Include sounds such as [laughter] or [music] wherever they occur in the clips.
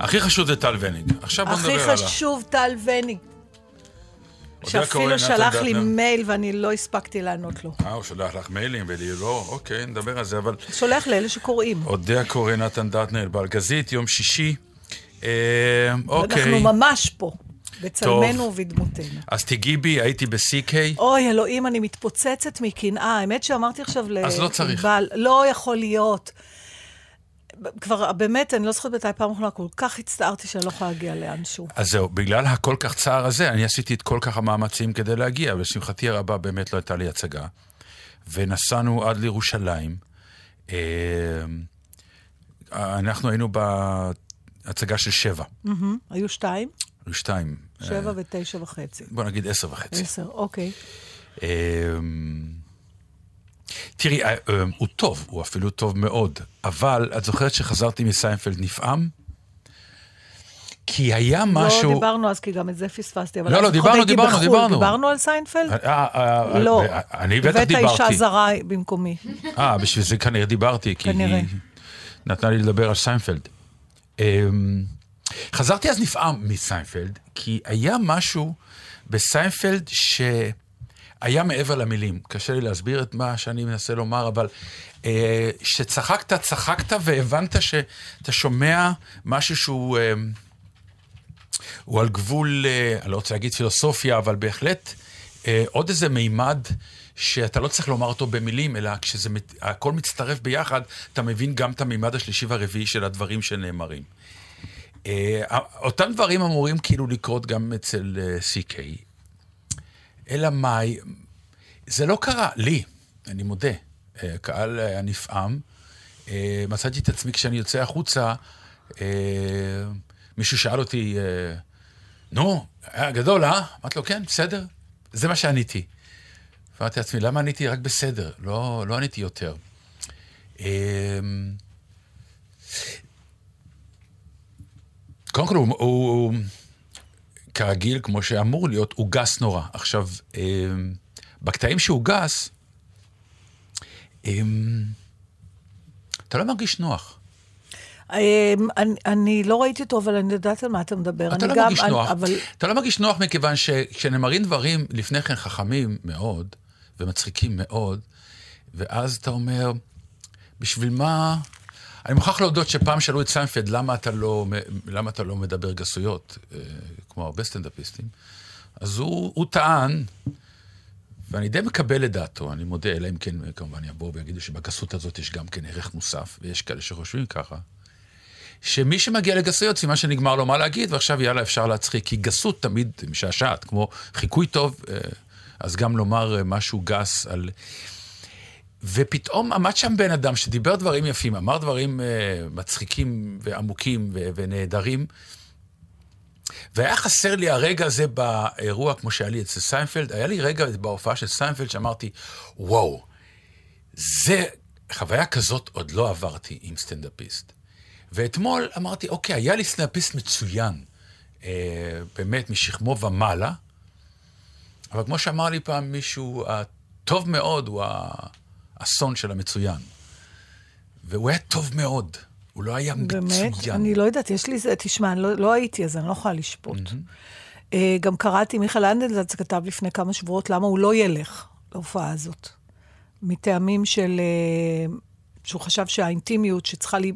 הכי חשוב זה טל וניג. עכשיו בוא נדבר עליו. הכי חשוב טל וניג. שאפילו שלח לי מייל ואני לא הספקתי לענות לו. אה, הוא שולח לך מיילים ולי לא, אוקיי, נדבר על זה, אבל... שולח לאלה שקוראים. אודה קורא נתן דטנר בארגזית, יום שישי. אה, אוקיי. אנחנו ממש פה. בצלמנו ובדמותנו. אז תגיעי בי, הייתי ב-CK. אוי, אלוהים, אני מתפוצצת מקנאה. האמת שאמרתי עכשיו ל... אז לא צריך. לא יכול להיות. כבר באמת, אני לא זוכרת מתי פעם אחרונה, כל כך הצטערתי שאני לא יכולה להגיע לאנשהו. אז זהו, בגלל הכל כך צער הזה, אני עשיתי את כל כך המאמצים כדי להגיע, ולשמחתי הרבה באמת לא הייתה לי הצגה. ונסענו עד לירושלים. אה, אנחנו היינו בהצגה של שבע. היו שתיים? היו שתיים. שבע ותשע וחצי. בוא נגיד עשר וחצי. עשר, אוקיי. תראי, אה, אה, הוא טוב, הוא אפילו טוב מאוד, אבל את זוכרת שחזרתי מסיינפלד נפעם? כי היה לא משהו... לא דיברנו אז, כי גם את זה פספסתי. לא, לא, דיברנו, דיברנו, דיברנו. דיברנו על סיינפלד? אה, לא. אני בטח דיברתי. הבאת אישה זרה במקומי. אה, בשביל זה כנראה דיברתי, כי היא נתנה לי לדבר על סיינפלד. אמ, חזרתי אז נפעם מסיינפלד, כי היה משהו בסיינפלד ש... היה מעבר למילים. קשה לי להסביר את מה שאני מנסה לומר, אבל אה, שצחקת, צחקת והבנת שאתה שומע משהו שהוא אה, הוא על גבול, אה, אני לא רוצה להגיד פילוסופיה, אבל בהחלט אה, עוד איזה מימד שאתה לא צריך לומר אותו במילים, אלא כשהכול מצטרף ביחד, אתה מבין גם את המימד השלישי והרביעי של הדברים שנאמרים. אה, אותם דברים אמורים כאילו לקרות גם אצל אה, CK, אלא מאי, זה לא קרה, לי, אני מודה. אה, קהל היה נפעם. מצאתי את עצמי כשאני יוצא החוצה, מישהו שאל אותי, נו, היה גדול, אה? אמרתי לו, כן, בסדר. זה מה שעניתי. אמרתי לעצמי, למה עניתי רק בסדר? לא, לא עניתי יותר. קודם כל, הוא, הוא, הוא כרגיל, כמו שאמור להיות, הוא גס נורא. עכשיו, אה, בקטעים שהוא גס, אה, אתה לא מרגיש נוח. אה, אני, אני לא ראיתי אותו, אבל אני יודעת על מה אתה מדבר. אתה לא גם, מרגיש נוח. אבל... אתה לא מרגיש נוח מכיוון שכשנאמרים דברים לפני כן חכמים מאוד ומצחיקים מאוד, ואז אתה אומר, בשביל מה אני מוכרח להודות שפעם שאלו את סיינפלד, למה לא, למה אתה לא מדבר גסויות, אה, כמו הרבה סטנדאפיסטים? אז הוא, הוא טען, ואני די מקבל את דעתו, אני מודה, אלא אם כן כמובן יבואו ויגידו שבגסות הזאת יש גם כן ערך מוסף, ויש כאלה שחושבים ככה, שמי שמגיע לגסויות, סימן שנגמר לו מה להגיד, ועכשיו יאללה, אפשר להצחיק, כי גסות תמיד משעשעת, כמו חיקוי טוב, אה, אז גם לומר משהו גס על... ופתאום עמד שם בן אדם שדיבר דברים יפים, אמר דברים אה, מצחיקים ועמוקים ו- ונהדרים, והיה חסר לי הרגע הזה באירוע, כמו שהיה לי אצל סיינפלד, היה לי רגע בהופעה של סיינפלד שאמרתי, וואו, זה, חוויה כזאת עוד לא עברתי עם סטנדאפיסט. ואתמול אמרתי, אוקיי, היה לי סטנדאפיסט מצוין, אה, באמת משכמו ומעלה, אבל כמו שאמר לי פעם מישהו, הטוב מאוד הוא ה... אסון של המצוין. והוא היה טוב מאוד, הוא לא היה באמת? מצוין. באמת? אני לא יודעת, יש לי זה, תשמע, אני לא, לא הייתי, אז אני לא יכולה לשפוט. Mm-hmm. Uh, גם קראתי, מיכאל אנדלזץ כתב לפני כמה שבועות למה הוא לא ילך להופעה הזאת. מטעמים של... Uh, שהוא חשב שהאינטימיות שצריכה לי...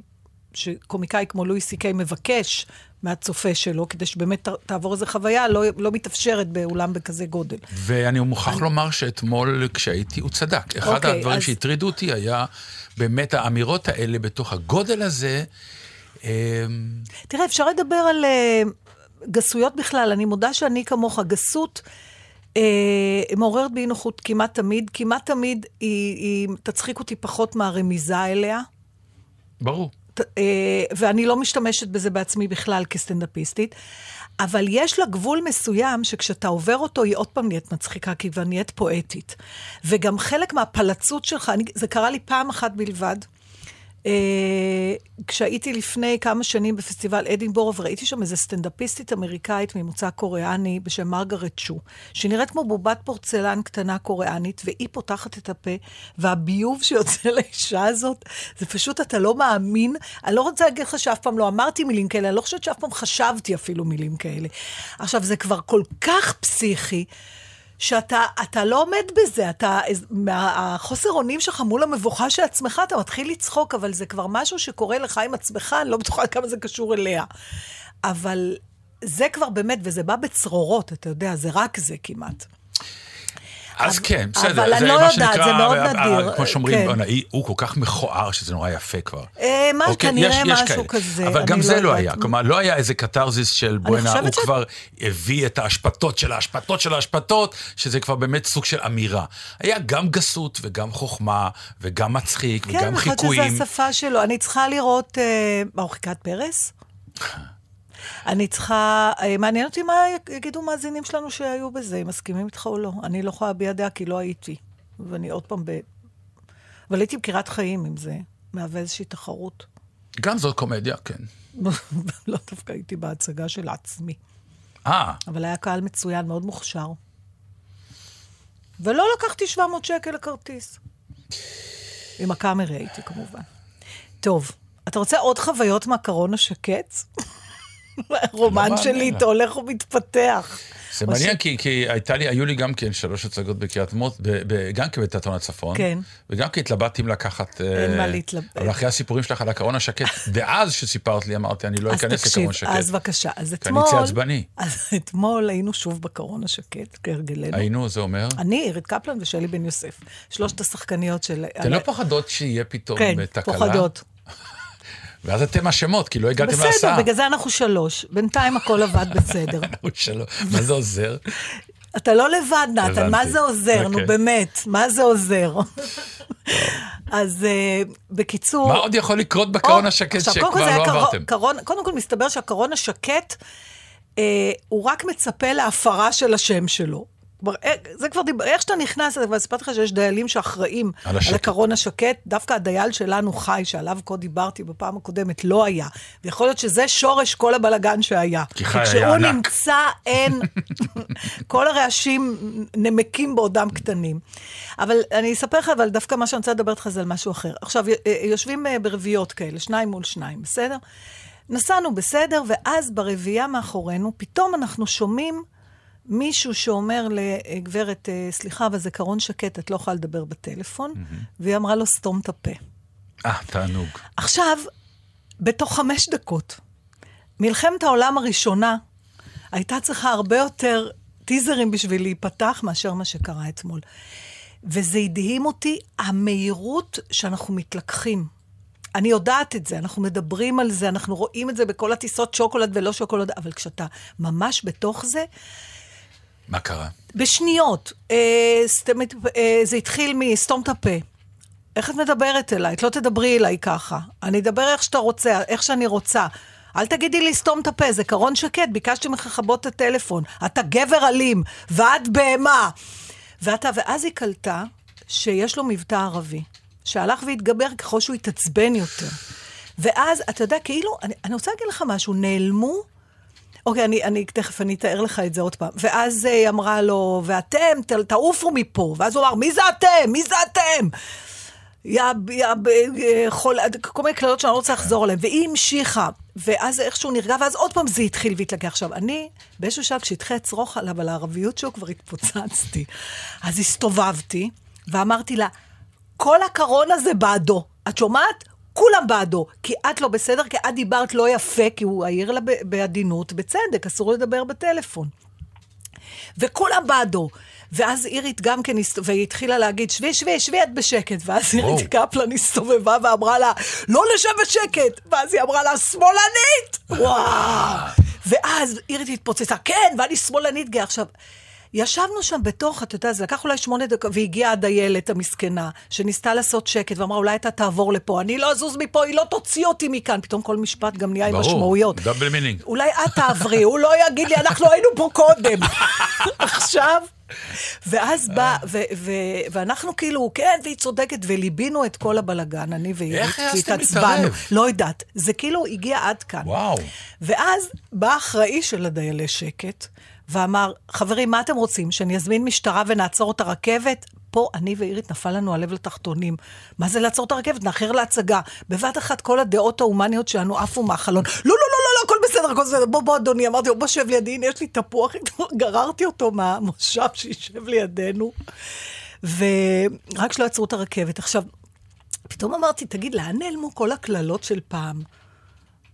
שקומיקאי כמו לואי סי קיי מבקש מהצופה שלו, כדי שבאמת תעבור איזו חוויה, לא, לא מתאפשרת באולם בכזה גודל. ואני מוכרח אני... לומר שאתמול כשהייתי, הוא צדק. אחד אוקיי, הדברים אז... שהטרידו אותי היה באמת האמירות האלה בתוך הגודל הזה. אמ, תראה, אפשר לדבר על uh, גסויות בכלל. אני מודה שאני כמוך, גסות... אה, מעוררת בי נוחות כמעט תמיד. כמעט תמיד היא, היא תצחיק אותי פחות מהרמיזה אליה. ברור. אה, ואני לא משתמשת בזה בעצמי בכלל כסטנדאפיסטית, אבל יש לה גבול מסוים שכשאתה עובר אותו, היא עוד פעם נהיית מצחיקה, כי היא נהיית פואטית. וגם חלק מהפלצות שלך, אני, זה קרה לי פעם אחת בלבד, כשהייתי לפני כמה שנים בפסטיבל אדינבורו, וראיתי שם איזו סטנדאפיסטית אמריקאית ממוצא קוריאני בשם מרגרט שו, שנראית כמו בובת פורצלן קטנה קוריאנית, והיא פותחת את הפה, והביוב שיוצא [laughs] לאישה הזאת, זה פשוט, אתה לא מאמין. אני לא רוצה להגיד לך שאף פעם לא אמרתי מילים כאלה, אני לא חושבת שאף פעם חשבתי אפילו מילים כאלה. עכשיו, זה כבר כל כך פסיכי. שאתה אתה לא עומד בזה, אתה, מהחוסר אונים שלך מול המבוכה של עצמך, אתה מתחיל לצחוק, אבל זה כבר משהו שקורה לך עם עצמך, אני לא בטוחה כמה זה קשור אליה. אבל זה כבר באמת, וזה בא בצרורות, אתה יודע, זה רק זה כמעט. אז כן, בסדר. אבל אני לא יודעת, זה מאוד נדיר. כמו שאומרים, כן. הוא כל כך מכוער שזה נורא יפה כבר. אה, מה, אוקיי, כנראה משהו כזה. אבל גם זה לא, לא היה. כלומר, לא היה איזה קתרזיס של בואנה, הוא. כבר הביא את האשפתות של האשפתות של האשפתות, שזה כבר באמת סוג של אמירה. היה גם גסות וגם חוכמה, וגם מצחיק, כן, וגם חיקויים. כן, אני חושבת שזו השפה שלו. אני צריכה לראות, אה, מה, הוא חיקת פרס? אני צריכה, אה, מעניין אותי מה יגידו מאזינים שלנו שהיו בזה, אם מסכימים איתך או לא. אני לא יכולה להביע דעה כי לא הייתי. ואני עוד פעם ב... אבל הייתי בקירת חיים, אם זה מהווה איזושהי תחרות. גם זאת קומדיה, כן. [laughs] לא דווקא הייתי בהצגה של עצמי. אה. אבל היה קהל מצוין, מאוד מוכשר. ולא לקחתי 700 שקל לכרטיס. עם הקאמרי הייתי, כמובן. טוב, אתה רוצה עוד חוויות מהקרון השקט? [laughs] [laughs] הרומן לא שלי איתו הולך ומתפתח. זה מעניין, כי, כי הייתה לי, היו לי גם כן שלוש הצגות בקריית מות, גם כן בתיאטרון הצפון. כן. וגם כן התלבטתי אם לקחת... אין מה להתלבט. אבל אחרי הסיפורים שלך על הקרון השקט, [laughs] ואז שסיפרת לי, אמרתי, אני לא אכנס לקרון השקט. אז תקשיב, אז בבקשה. אז אתמול... כי אני עצבני. אז [laughs] אתמול היינו שוב בקרון השקט, כהרגלנו. היינו, זה אומר? אני, עירית קפלן ושלי בן יוסף. שלושת השחקניות של... אתן לא פוחדות שיהיה פתאום כן, תקלה? כן, פוחדות. ואז אתם אשמות, כי לא הגעתם להסעה. בסדר, בגלל זה אנחנו שלוש. בינתיים הכל עבד בסדר. [laughs] אנחנו שלוש. מה זה עוזר? אתה לא לבד, נתן, מה זה עוזר? נו, אוקיי. באמת, מה זה עוזר? אז uh, בקיצור... מה עוד יכול לקרות בקרון השקט שכבר לא עברתם? קודם כל, מסתבר שהקרון השקט, uh, הוא רק מצפה להפרה של השם שלו. כבר, אה, זה כבר דיבר, איך שאתה נכנס, כבר סיפרתי לך שיש דיילים שאחראים על, על הקרון השקט. דווקא הדייל שלנו חי, שעליו כה דיברתי בפעם הקודמת, לא היה. ויכול להיות שזה שורש כל הבלגן שהיה. כי חי היה ענק. כשהוא נמצא, אין... כל הרעשים נמקים בעודם קטנים. אבל אני אספר לך, אבל דווקא מה שאני רוצה לדבר איתך זה על משהו אחר. עכשיו, אה, יושבים אה, ברביעיות כאלה, שניים מול שניים, בסדר? נסענו בסדר, ואז ברביעייה מאחורינו, פתאום אנחנו שומעים מישהו שאומר לגברת, אה, סליחה, אבל זה קרון שקט, את לא יכולה לדבר בטלפון, mm-hmm. והיא אמרה לו, סתום את הפה. אה, תענוג. עכשיו, בתוך חמש דקות, מלחמת העולם הראשונה הייתה צריכה הרבה יותר טיזרים בשביל להיפתח מאשר מה שקרה אתמול. וזה הדהים אותי, המהירות שאנחנו מתלקחים. אני יודעת את זה, אנחנו מדברים על זה, אנחנו רואים את זה בכל הטיסות שוקולד ולא שוקולד, אבל כשאתה ממש בתוך זה, מה קרה? בשניות. אה, סתמת, אה, זה התחיל מסתום את הפה. איך את מדברת אליי? את לא תדברי אליי ככה. אני אדבר איך שאתה רוצה, איך שאני רוצה. אל תגידי לי סתום את הפה, זה קרון שקט, ביקשתי ממך לכבות את הטלפון. אתה גבר אלים, ואת בהמה. ואתה, ואז היא קלטה שיש לו מבטא ערבי, שהלך והתגבר ככל שהוא התעצבן יותר. ואז, אתה יודע, כאילו, אני, אני רוצה להגיד לך משהו, נעלמו אוקיי, אני, אני תכף, אני אתאר לך את זה עוד פעם. ואז היא אמרה לו, ואתם, ת, תעופו מפה. ואז הוא אמר, מי זה אתם? מי זה אתם? יא, יא, חול, כל מיני קללות שאני לא רוצה לחזור עליהן. והיא המשיכה, ואז איכשהו נרגע, ואז עוד פעם זה התחיל והתלקח. עכשיו, אני, באיזשהו שלב, כשהתחיל לצרוך עליו, על הערביות שלו, כבר התפוצצתי. אז הסתובבתי, ואמרתי לה, כל הקרון הזה בעדו. את שומעת? כולם בעדו, כי את לא בסדר, כי את דיברת לא יפה, כי הוא העיר לה בעדינות, בצדק, אסור לדבר בטלפון. וכולם בעדו. ואז אירית גם כן, והיא התחילה להגיד, שבי, שבי, שבי את בשקט. ואז אירית קפלן הסתובבה ואמרה לה, לא לשב בשקט. ואז היא אמרה לה, שמאלנית! וואו! ואז אירית התפוצצה, כן, ואני שמאלנית גאה. עכשיו, ישבנו שם בתוך, אתה יודע, זה לקח אולי שמונה דקות, והגיעה הדיילת המסכנה, שניסתה לעשות שקט, ואמרה, אולי אתה תעבור לפה, אני לא אזוז מפה, היא לא תוציא אותי מכאן. פתאום כל משפט גם נהיה עם משמעויות. ברור, double meaning. אולי את תעברי, הוא לא יגיד לי, אנחנו היינו פה קודם. [laughs] עכשיו... ואז בא, ו- ו- ואנחנו כאילו, כן, והיא צודקת, וליבינו את כל הבלגן, אני והיא, העזתם להתערב? לא יודעת. זה כאילו הגיע עד כאן. וואו. ואז בא האחראי של הדיילי שקט, ואמר, חברים, מה אתם רוצים, שאני אזמין משטרה ונעצור את הרכבת? פה אני ואירית נפל לנו הלב לתחתונים. מה זה לעצור את הרכבת? נאחר להצגה. בבת אחת כל הדעות ההומניות שלנו עפו מהחלון. לא, לא, לא, לא, לא, הכל בסדר, הכל בסדר. בוא, בוא, אדוני. אמרתי לו, בוא שב לידי, הנה יש לי תפוח. [laughs] גררתי אותו מהמושב שישב לידינו. ורק שלא עצרו את הרכבת. עכשיו, פתאום אמרתי, תגיד, לאן נעלמו כל הקללות של פעם?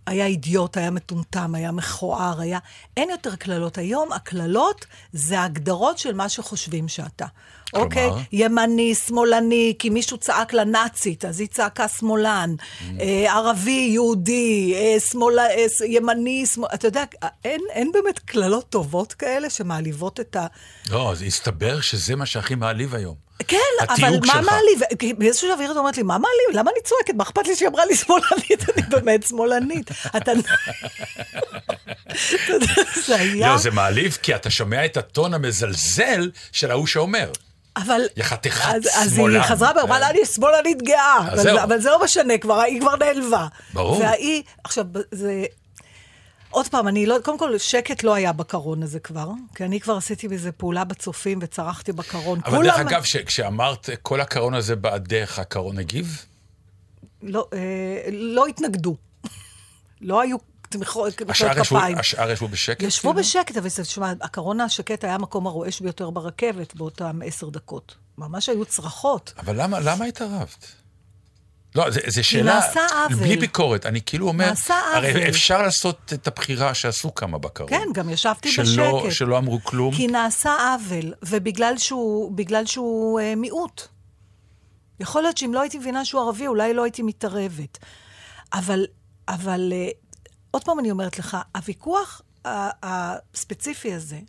היה אידיוט, היה מטומטם, היה מכוער, היה... אין יותר קללות. היום הקללות זה ההגדרות של מה שחושבים שאתה. כלומר? אוקיי? ימני, שמאלני, כי מישהו צעק לה נאצית, אז היא צעקה שמאלן. אה, ערבי, יהודי, אה, שמאל... אה, ימני, שמאל... אתה יודע, אין, אין באמת קללות טובות כאלה שמעליבות את ה... לא, אז הסתבר שזה מה שהכי מעליב היום. כן, אבל מה. מעליב? באיזשהו שלב עירית אומרת לי, מה מעליב? למה אני צועקת? מה אכפת לי שהיא אמרה לי שמאלנית? אני באמת שמאלנית. אתה... יודע, זה היה... לא, זה מעליב, כי אתה שומע את הטון המזלזל של ההוא שאומר. אבל... יא חתיכת אז, אז שמאלן. היא חזרה ואמרה לה, אני שמאלנית גאה. אבל. זה- אבל זה לא משנה, כבר, היא כבר נעלבה. ברור. והיא, עכשיו, זה... עוד פעם, אני לא, קודם כל, שקט לא היה בקרון הזה כבר, כי אני כבר עשיתי בזה פעולה בצופים וצרחתי בקרון. אבל דרך אגב, כשאמרת כל הקרון הזה בעדך, הקרון הגיב? לא, אה, לא התנגדו. לא היו תמיכות כפיים. השאר ישבו בשקט? ישבו כאילו? בשקט, אבל תשמע, הקרון השקט היה המקום הרועש ביותר ברכבת באותם עשר דקות. ממש היו צרחות. אבל למה, למה התערבת? לא, זו שאלה, נעשה עוול. בלי ביקורת, אני כאילו אומר, נעשה עוול. הרי אפשר לעשות את הבחירה שעשו כמה בקרון. כן, גם ישבתי שלא, בשקט. שלא אמרו כלום. כי נעשה עוול, ובגלל שהוא, שהוא אה, מיעוט. יכול להיות שאם לא הייתי מבינה שהוא ערבי, אולי לא הייתי מתערבת. אבל, אבל אה, עוד פעם אני אומרת לך, הוויכוח הספציפי הזה,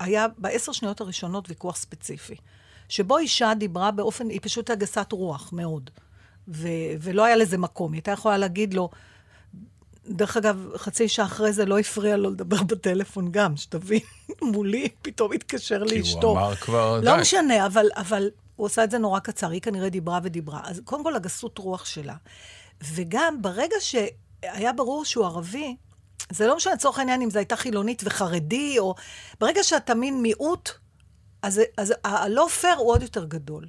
היה בעשר שניות הראשונות ויכוח ספציפי, שבו אישה דיברה באופן, היא פשוט הייתה גסת רוח מאוד, ו, ולא היה לזה מקום. היא הייתה יכולה להגיד לו, דרך אגב, חצי שעה אחרי זה לא הפריע לו לדבר [laughs] בטלפון גם, שתבין, [laughs] מולי פתאום התקשר כי לאשתו. הוא אמר כבר, לא די. משנה, אבל, אבל הוא עשה את זה נורא קצר, היא כנראה דיברה ודיברה. אז קודם כל, הגסות רוח שלה. וגם ברגע שהיה ברור שהוא ערבי, זה לא משנה לצורך העניין אם זו הייתה חילונית וחרדי, או... ברגע שאתה מין מיעוט, אז, אז הלא פייר הוא עוד יותר גדול.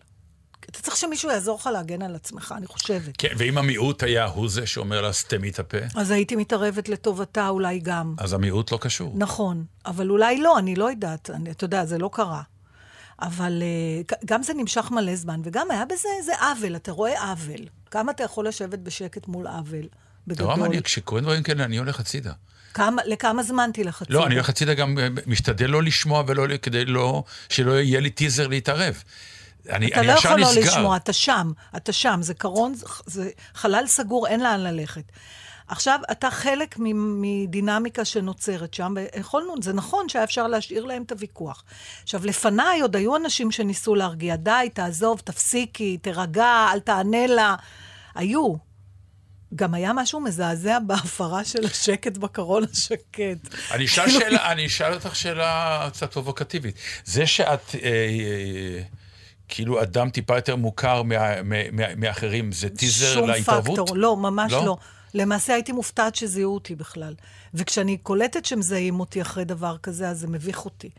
אתה צריך שמישהו יעזור לך להגן על עצמך, אני חושבת. כן, ואם המיעוט היה הוא זה שאומר לה, סתמי את הפה, אז הייתי מתערבת לטובתה אולי גם. אז המיעוט לא קשור. נכון, אבל אולי לא, אני לא יודעת. אני, אתה יודע, זה לא קרה. אבל uh, גם זה נמשך מלא זמן, וגם היה בזה איזה עוול, אתה רואה עוול. כמה אתה יכול לשבת בשקט מול עוול, בגדול? נורא מעניין, כשקורים דברים כאלה, אני הולך הצידה. כמה, לכמה זמן תלך הצידה? לא, אני הולך הצידה גם, אה, משתדל לא לשמוע ולא, כדי לא, שלא יהיה לי טיזר להתערב. אני, אתה אני לא יכול לא. לשמוע, אתה שם, אתה שם, זה קרון, זה, חלל סגור, אין לאן ללכת. עכשיו, אתה חלק מדינמיקה שנוצרת שם, ויכולנו, זה נכון שהיה אפשר להשאיר להם את הוויכוח. עכשיו, לפניי עוד היו אנשים שניסו להרגיע, די, תעזוב, תפסיקי, תירגע, אל תענה לה. היו. גם היה משהו מזעזע בהפרה של השקט בקרון השקט. אני אשאל כאילו- שאלה, אני אשאל אותך שאלה קצת פרובוקטיבית. זה שאת אה, אה, כאילו אדם טיפה יותר מוכר מה, מה, מה, מאחרים, זה טיזר שום להתערבות? פקטור, לא, ממש לא? לא? למעשה הייתי מופתעת שזיהו אותי בכלל. וכשאני קולטת שמזהים אותי אחרי דבר כזה, אז זה מביך אותי.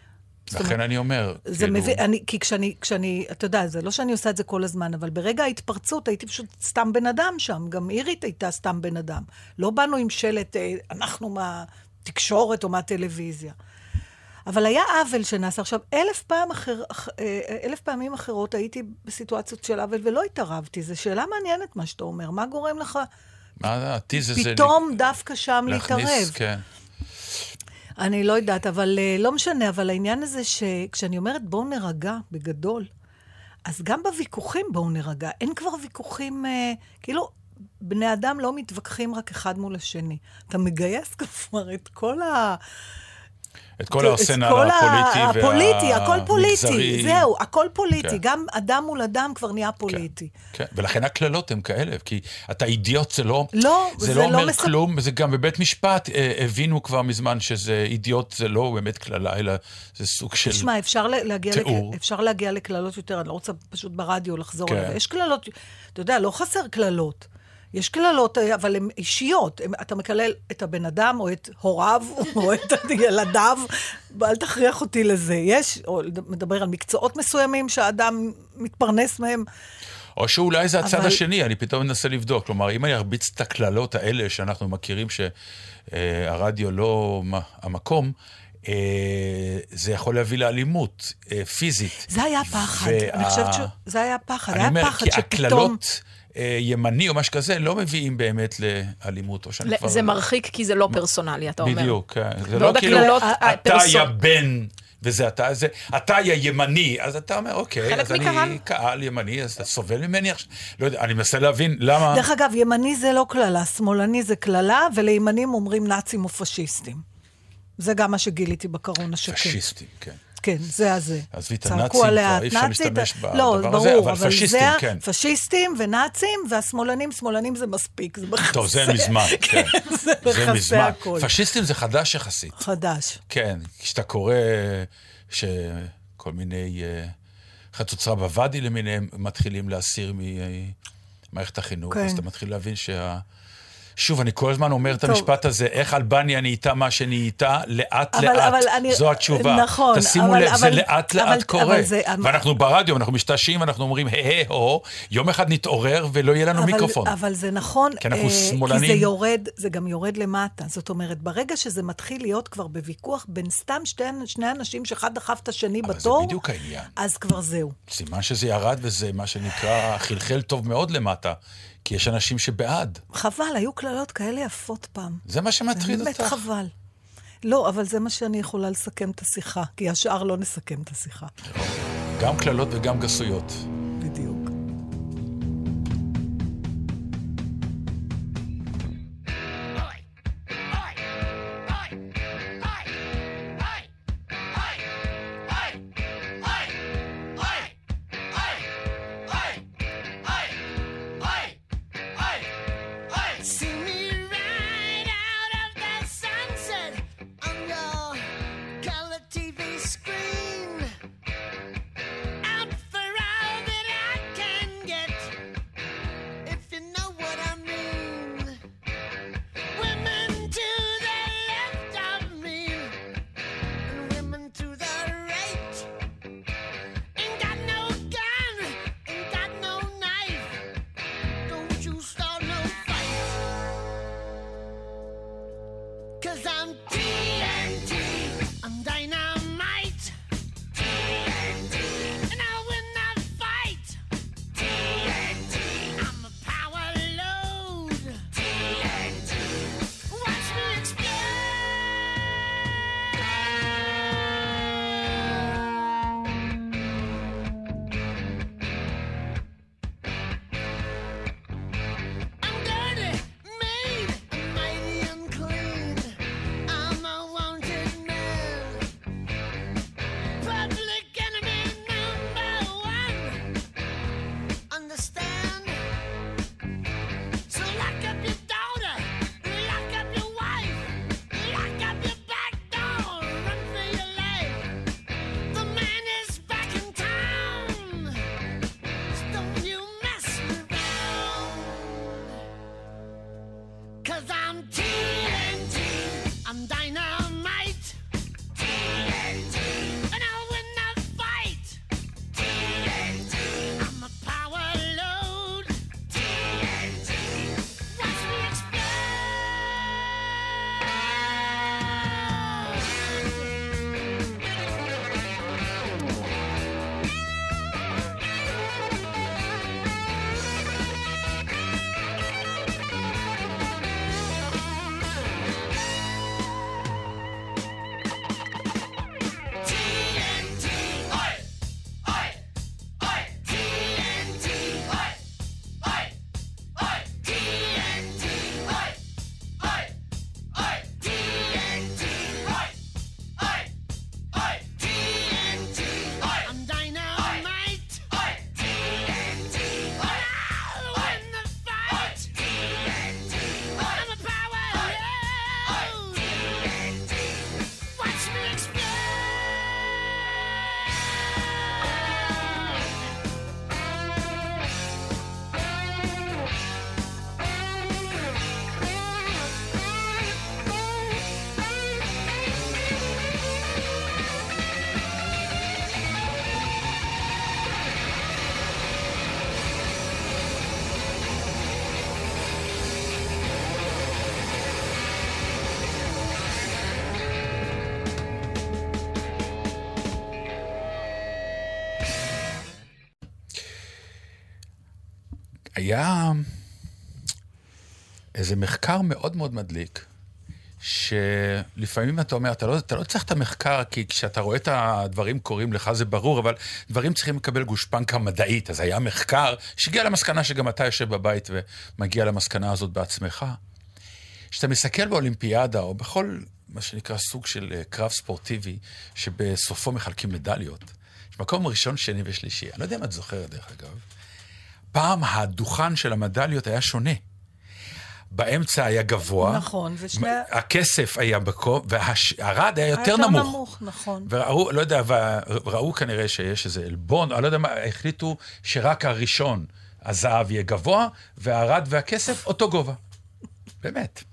לכן אני אומר, זה כאילו, מביא, אני, כי כשאני, כשאני, אתה יודע, זה לא שאני עושה את זה כל הזמן, אבל ברגע ההתפרצות הייתי פשוט סתם בן אדם שם. גם אירית הייתה סתם בן אדם. לא באנו עם שלט, אה, אנחנו מהתקשורת או מהטלוויזיה. אבל היה עוול שנעשה. עכשיו, אלף, פעם אחר, אח- אה, אלף פעמים אחרות הייתי בסיטואציות של עוול ולא התערבתי. זו שאלה מעניינת מה שאתה אומר. מה גורם לך מה הטיזר זה? פתאום דווקא שם להתערב? להכניס, כן. אני לא יודעת, אבל uh, לא משנה, אבל העניין הזה שכשאני אומרת בואו נרגע, בגדול, אז גם בוויכוחים בואו נרגע. אין כבר ויכוחים, כאילו, בני אדם לא מתווכחים רק אחד מול השני. אתה מגייס כבר את כל ה... את כל הארסנל כל ה- הפוליטי הפוליטי, הכל פוליטי, והמגזרי. זהו, הכל פוליטי. כן. גם אדם מול אדם כבר נהיה פוליטי. כן, ולכן הקללות הן כאלה, כי אתה אידיוט זה לא, לא, זה זה לא לא אומר מספ- כלום, זה גם בבית משפט אה, הבינו כבר מזמן שזה אידיוט זה לא באמת קללה, אלא זה סוג של... תשמע, אפשר להגיע, תיאור. לק... אפשר להגיע לקללות יותר, אני לא רוצה פשוט ברדיו לחזור כן. עליו. יש קללות, אתה יודע, לא חסר קללות. יש קללות, אה, אבל הן אישיות. הם, אתה מקלל את הבן אדם, או את הוריו, [laughs] או את ילדיו, ואל תכריח אותי לזה. יש, או מדבר על מקצועות מסוימים שהאדם מתפרנס מהם. או שאולי זה הצד אבל- השני, אני פתאום מנסה לבדוק. כלומר, אם אני ארביץ את הקללות האלה שאנחנו מכירים שהרדיו לא מה- המקום, אה, זה יכול להביא לאלימות אה, פיזית. זה היה פחד. וה- אני חושבת שזה היה פחד. אני היה אומר, פחד כי שפתאום... הקללות אה, ימני או משהו כזה לא מביאים באמת לאלימות, או שאני כבר... זה מרחיק כי זה לא פרסונלי, אתה אומר. בדיוק, כן. זה לא כאילו, אתה הפרסונ- יא בן, וזה אתה, זה, אתה יא ימני, אז אתה אומר, אוקיי, אז אני. קהל ימני, אז אתה סובל ממני עכשיו? לא יודע, אני מנסה להבין למה... דרך אגב, ימני זה לא קללה, שמאלני זה קללה, ולימנים אומרים נאצים או פשיסטים. זה גם מה שגיליתי בקרון השקט. פשיסטים, כן. כן, זה הזה. עזבי את הנאצים כבר, אי אפשר להשתמש לא, בדבר ברור, הזה, אבל אבל פשיסטים, זה, כן. פשיסטים ונאצים, והשמאלנים, שמאלנים זה מספיק, זה מכסה. טוב, זה מזמן, [laughs] כן. זה מכסה מזמן. הכל. פשיסטים זה חדש יחסית. חדש. כן, כשאתה קורא שכל מיני אה, חצוצרה בוואדי למיניהם מתחילים להסיר ממערכת החינוך, כן. אז אתה מתחיל להבין שה... שוב, אני כל הזמן אומר את טוב. המשפט הזה, איך אלבניה נהייתה מה שנהייתה, לאט אבל- לאט. אבל אני- זו התשובה. נכון, תשימו אבל- לב, זה אבל- לאט אבל- לאט קורה. אבל זה- ואנחנו ברדיו, אנחנו משתעשעים, אנחנו אומרים, היי הו, יום אחד נתעורר ולא יהיה לנו אבל, מיקרופון. אבל זה נכון, כי אנחנו אה, שמאלנים. כי זה יורד, זה גם יורד למטה. זאת אומרת, ברגע שזה מתחיל להיות כבר בוויכוח בין סתם שתי, שני אנשים שאחד דחף את השני אבל זה בתור, בדיוק העניין. אז כבר זהו. סימן שזה ירד וזה מה שנקרא חלחל טוב מאוד למטה, כי יש אנשים שבעד. חבל, היו קללות כאלה יפות פעם. זה מה שמטריד באמת אותך. חבל. לא, אבל זה מה שאני יכולה לסכם את השיחה, כי השאר לא נסכם את השיחה. גם קללות וגם גסויות. היה איזה מחקר מאוד מאוד מדליק, שלפעמים אתה אומר, אתה לא, אתה לא צריך את המחקר, כי כשאתה רואה את הדברים קורים לך זה ברור, אבל דברים צריכים לקבל גושפנקה מדעית. אז היה מחקר שהגיע למסקנה שגם אתה יושב בבית ומגיע למסקנה הזאת בעצמך. כשאתה מסתכל באולימפיאדה, או בכל מה שנקרא סוג של אה, קרב ספורטיבי, שבסופו מחלקים מדליות, יש מקום ראשון, שני ושלישי. אני לא יודע אם את זוכרת, דרך אגב. פעם הדוכן של המדליות היה שונה. באמצע היה גבוה. נכון, ושני- הכסף היה בקום, והרד היה יותר יותר נמוך. נמוך, נכון. וראו, לא יודע, וראו כנראה שיש איזה עלבון, אני לא יודע מה, החליטו שרק הראשון, הזהב יהיה גבוה, והרד והכסף אותו גובה. [laughs] באמת.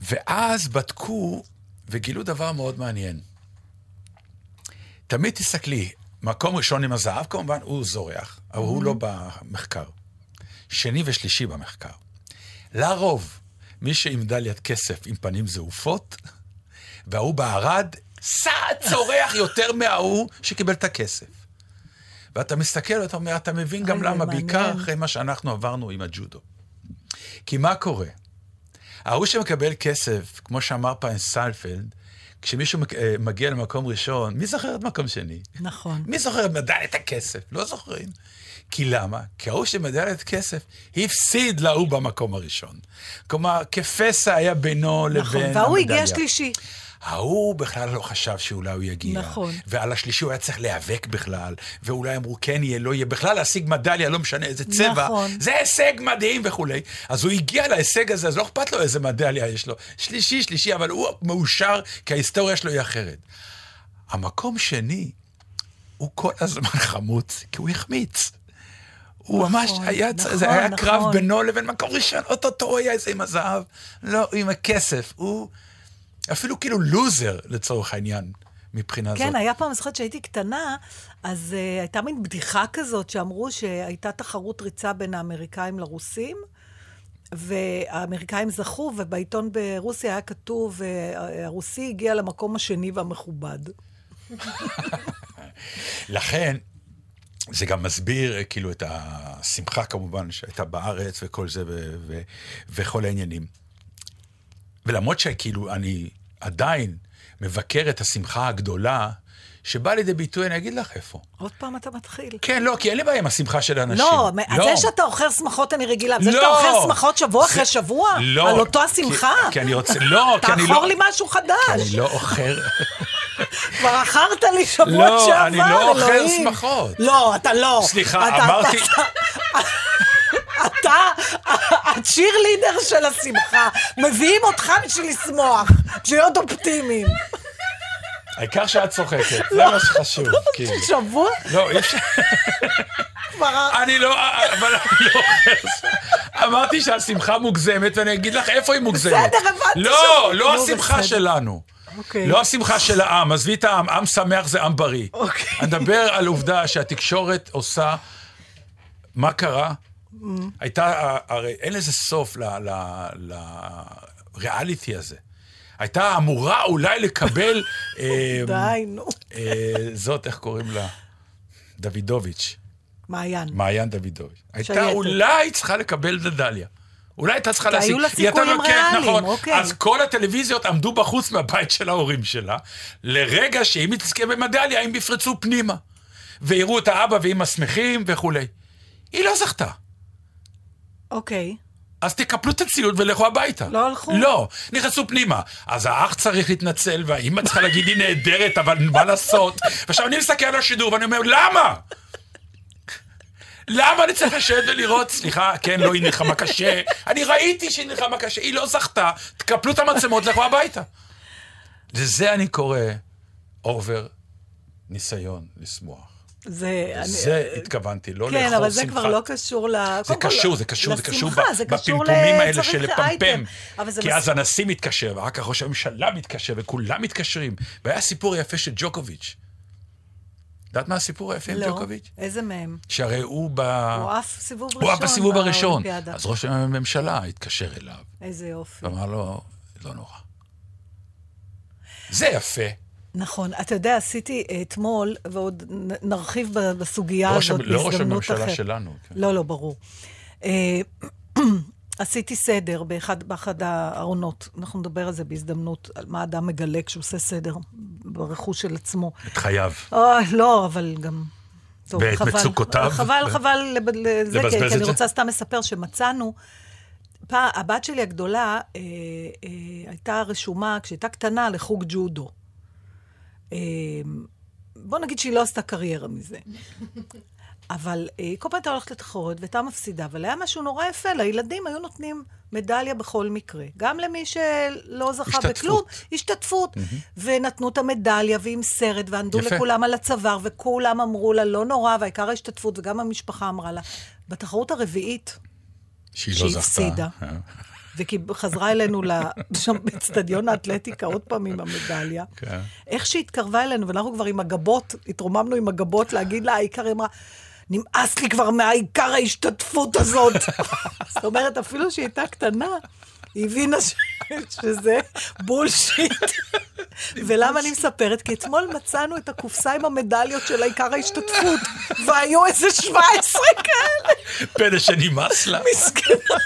ואז בדקו וגילו דבר מאוד מעניין. תמיד תסתכלי, מקום ראשון עם הזהב, כמובן, הוא זורח, אבל הוא לא במחקר. שני ושלישי במחקר. לרוב, מי שעם מדליית כסף עם פנים זעופות, וההוא בערד, סעד צורח [laughs] יותר מההוא שקיבל את הכסף. ואתה מסתכל ואתה אומר, אתה מבין גם למה, זה בעיקר מעניין. אחרי מה שאנחנו עברנו עם הג'ודו. כי מה קורה? ההוא שמקבל כסף, כמו שאמר פעם סיינפלד, כשמישהו אה, מגיע למקום ראשון, מי זוכר את מקום שני? נכון. מי זוכר את מדליית הכסף? לא זוכרים. כי למה? כי ההוא שמדליית כסף הפסיד להוא במקום הראשון. כלומר, כפסע היה בינו לבין נכון, המדליה. והוא הגיע שלישי. ההוא בכלל לא חשב שאולי הוא יגיע. נכון. ועל השלישי הוא היה צריך להיאבק בכלל, ואולי אמרו כן יהיה, לא יהיה. בכלל להשיג מדליה, לא משנה איזה צבע, נכון. זה הישג מדהים וכולי. אז הוא הגיע להישג הזה, אז לא אכפת לו איזה מדליה יש לו. שלישי, שלישי, אבל הוא מאושר, כי ההיסטוריה שלו היא אחרת. המקום שני, הוא כל הזמן [laughs] חמוץ, כי הוא החמיץ. הוא ממש היה, נכון, זה היה קרב נכון. בינו לבין מקום ראשון, אוטוטו הוא היה איזה עם הזהב, לא, עם הכסף. הוא אפילו כאילו לוזר לצורך העניין, מבחינה זאת. כן, היה פעם, אני זוכרת שהייתי קטנה, אז uh, הייתה מין בדיחה כזאת שאמרו שהייתה תחרות ריצה בין האמריקאים לרוסים, והאמריקאים זכו, ובעיתון ברוסיה היה כתוב, אה, הרוסי הגיע למקום השני והמכובד. לכן, זה גם מסביר אה, כאילו את השמחה כמובן שהייתה בארץ וכל זה ו- ו- וכל העניינים. ולמרות שכאילו אני עדיין מבקר את השמחה הגדולה, שבאה לידי ביטוי, אני אגיד לך איפה. עוד פעם אתה מתחיל. כן, לא, כי אין לי בעיה עם השמחה של האנשים. לא, לא. זה שאתה אוכל שמחות אני רגילה, זה שאתה לא. אוכל שמחות שבוע זה- אחרי שבוע, לא, על אותו כי- השמחה, כי אני רוצה, לא, כי אני לא... תאכור לי משהו כי חדש. אני לא אוכל... כבר אכלת לי שבוע לא, שעבר, אני לא אוכל אלוהים. שמחות. לא, אתה לא. סליחה, אתה- אמרתי- אתה הצ'ירלידר של השמחה. מביאים אותך בשביל לשמוח, בשביל להיות אופטימיים. העיקר שאת צוחקת, [laughs] זה מה שחשוב. כאילו. שבוע לא, אי אפשר... אני לא, אבל אני לא אוכל. אמרתי שהשמחה מוגזמת, ואני אגיד לך איפה היא מוגזמת. בסדר, הבנתי לא, לא השמחה. שלנו. אוקיי. לא השמחה של העם, עזבי את העם, עם שמח זה עם בריא. אוקיי. אני מדבר על עובדה שהתקשורת עושה... מה קרה? הייתה, הרי אין לזה סוף לריאליטי הזה. הייתה אמורה אולי לקבל... [laughs] אה, די, נו. אה, זאת, איך קוראים לה? דוידוביץ'. מעיין. מעיין דוידוביץ'. הייתה. אולי צריכה לקבל מדליה. אולי הייתה צריכה להשיג. היו לה סיכויים כן, ריאליים, נכון. אוקיי. אז כל הטלוויזיות עמדו בחוץ מהבית של ההורים שלה, לרגע שאם היא תזכה במדליה, הם יפרצו פנימה. ויראו את האבא ואמא שמחים וכולי. היא לא זכתה. אוקיי. אז תקפלו את הציוד ולכו הביתה. לא הלכו? לא, נכנסו פנימה. אז האח צריך להתנצל, והאימא צריכה להגיד, היא נהדרת, אבל מה לעשות? ועכשיו אני מסתכל על השידור ואני אומר, למה? למה אני צריך לשבת ולראות? סליחה, כן, לא, היא נלחמה קשה. אני ראיתי שהיא נלחמה קשה, היא לא זכתה. תקפלו את המצלמות, לכו הביתה. לזה אני קורא אובר ניסיון לשמוח. זה... אני- זה התכוונתי, לא לאכול כן, שמחה. אבל זה כבר לא קשור ל... זה קשור, זה קשור, זה קשור בפמפומים האלה של לפמפם. כי אז הנשיא מתקשר, ואחר כך ראש הממשלה מתקשר, וכולם מתקשרים. והיה סיפור יפה של ג'וקוביץ'. יודעת מה הסיפור היפה עם לא, ג'וקוביץ'? איזה מהם? שהרי הוא ב... הוא עף סיבוב ראשון הוא עף בסיבוב הראשון. אז ראש הממשלה התקשר אליו, איזה יופי. ואמר לו, לא נורא. זה יפה. נכון. אתה יודע, עשיתי אתמול, ועוד נרחיב בסוגיה ראש הזאת המ- לא ראש בהזדמנות הממשלה אחרת. שלנו, כן. לא, לא, ברור. אה, [clears throat] עשיתי סדר באחד, באחד הארונות. אנחנו נדבר על זה בהזדמנות, על מה אדם מגלה כשהוא עושה סדר ברכוש של עצמו. את חייו. אוי, לא, אבל גם... טוב, ואת חבל. מצוקותיו. חבל, ו- חבל לב- לזה, כי, כי אני. רוצה סתם לספר שמצאנו... פעם, הבת שלי הגדולה אה, אה, הייתה רשומה, כשהייתה קטנה, לחוג ג'ודו. אה, בוא נגיד שהיא לא עשתה קריירה מזה. [laughs] אבל אה, כל פעם הייתה הולכת לתחרות והייתה מפסידה, אבל היה משהו נורא יפה, לילדים היו נותנים מדליה בכל מקרה. גם למי שלא זכה השתתפות. בכלום, השתתפות. ונתנו את המדליה ועם סרט, וענדו יפה. לכולם על הצוואר, וכולם אמרו לה, לא נורא, והעיקר ההשתתפות, וגם המשפחה אמרה לה. בתחרות הרביעית, שהיא לא זכתה. הפסידה. אה. וכי חזרה אלינו [laughs] שם באצטדיון האתלטיקה עוד פעם עם המדליה. כן. איך שהיא התקרבה אלינו, ואנחנו כבר עם הגבות, התרוממנו עם הגבות להגיד לה, העיקר, היא אמרה, נמאס לי כבר מהעיקר ההשתתפות הזאת. [laughs] זאת אומרת, אפילו שהיא הייתה קטנה, היא הבינה ש... [laughs] שזה בולשיט. ולמה אני מספרת? כי אתמול מצאנו את הקופסה עם המדליות של העיקר ההשתתפות, והיו איזה 17 כאלה. פלא שנמאס לה. מסכנה.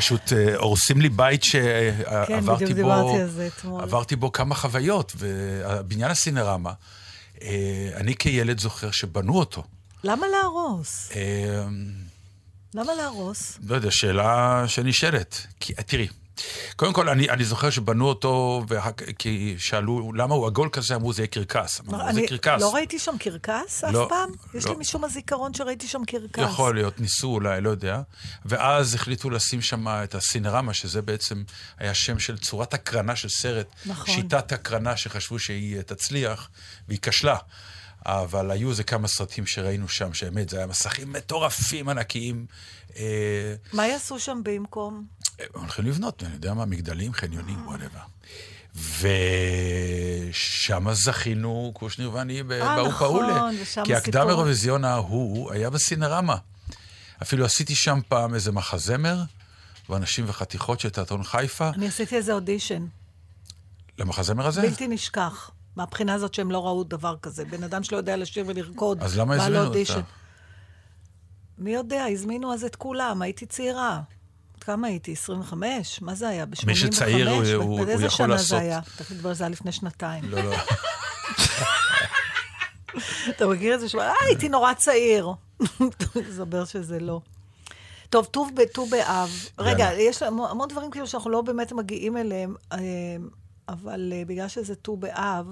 פשוט אה, הורסים לי בית שעברתי כן, בדיוק בו. עברתי בו כמה חוויות, ובניין הסינרמה, אה, אני כילד זוכר שבנו אותו. למה להרוס? אה, למה להרוס? לא יודע, שאלה שנשאלת. כי, תראי, קודם כל, אני, אני זוכר שבנו אותו, כך- כי שאלו למה הוא עגול כזה, אמרו זה יהיה קרקס. אמרנו, זה אני קרקס. לא ראיתי שם קרקס אף לא, פעם? יש לא. לי משום הזיכרון שראיתי שם קרקס. יכול להיות, ניסו אולי, לא יודע. ואז החליטו לשים שם את הסינרמה, שזה בעצם היה שם של צורת הקרנה של סרט. נכון. שיטת הקרנה שחשבו שהיא תצליח, והיא כשלה. אבל היו איזה כמה סרטים שראינו שם, שבאמת, זה היה מסכים מטורפים ענקיים. אה, מה יעשו שם במקום? הולכים לבנות, אני יודע מה, מגדלים, חניונים, וואטאבר. ושם זכינו, קושניר ואני, אה, באו נכון, פאולה. כי הקדם. אירוויזיון ההוא היה בסינרמה. אפילו עשיתי שם פעם איזה מחזמר, ואנשים וחתיכות של תיאטרון חיפה, אני עשיתי איזה אודישן, למחזמר הזה. בלתי נשכח. מהבחינה הזאת שהם לא ראו דבר כזה. בן אדם שלא יודע לשיר ולרקוד. אז למה הזמינו. אותה? מי יודע, הזמינו אז את כולם, הייתי צעירה. כמה הייתי? 25? מה זה היה? ב-85? מי שצעיר, הוא- הוא- הוא באיזה יכול שנה לעשות. זה היה? נדבר, זה היה לפני שנתיים. לא, לא. [laughs] אתה מכיר את זה? אה, הייתי נורא צעיר. [laughs] מסתבר שזה לא. טוב, ט"ו ב- ט"ו באב. רגע. יש המון דברים כאילו שאנחנו לא באמת מגיעים אליהם, אה, אבל אה, בגלל שזה ט"ו באב,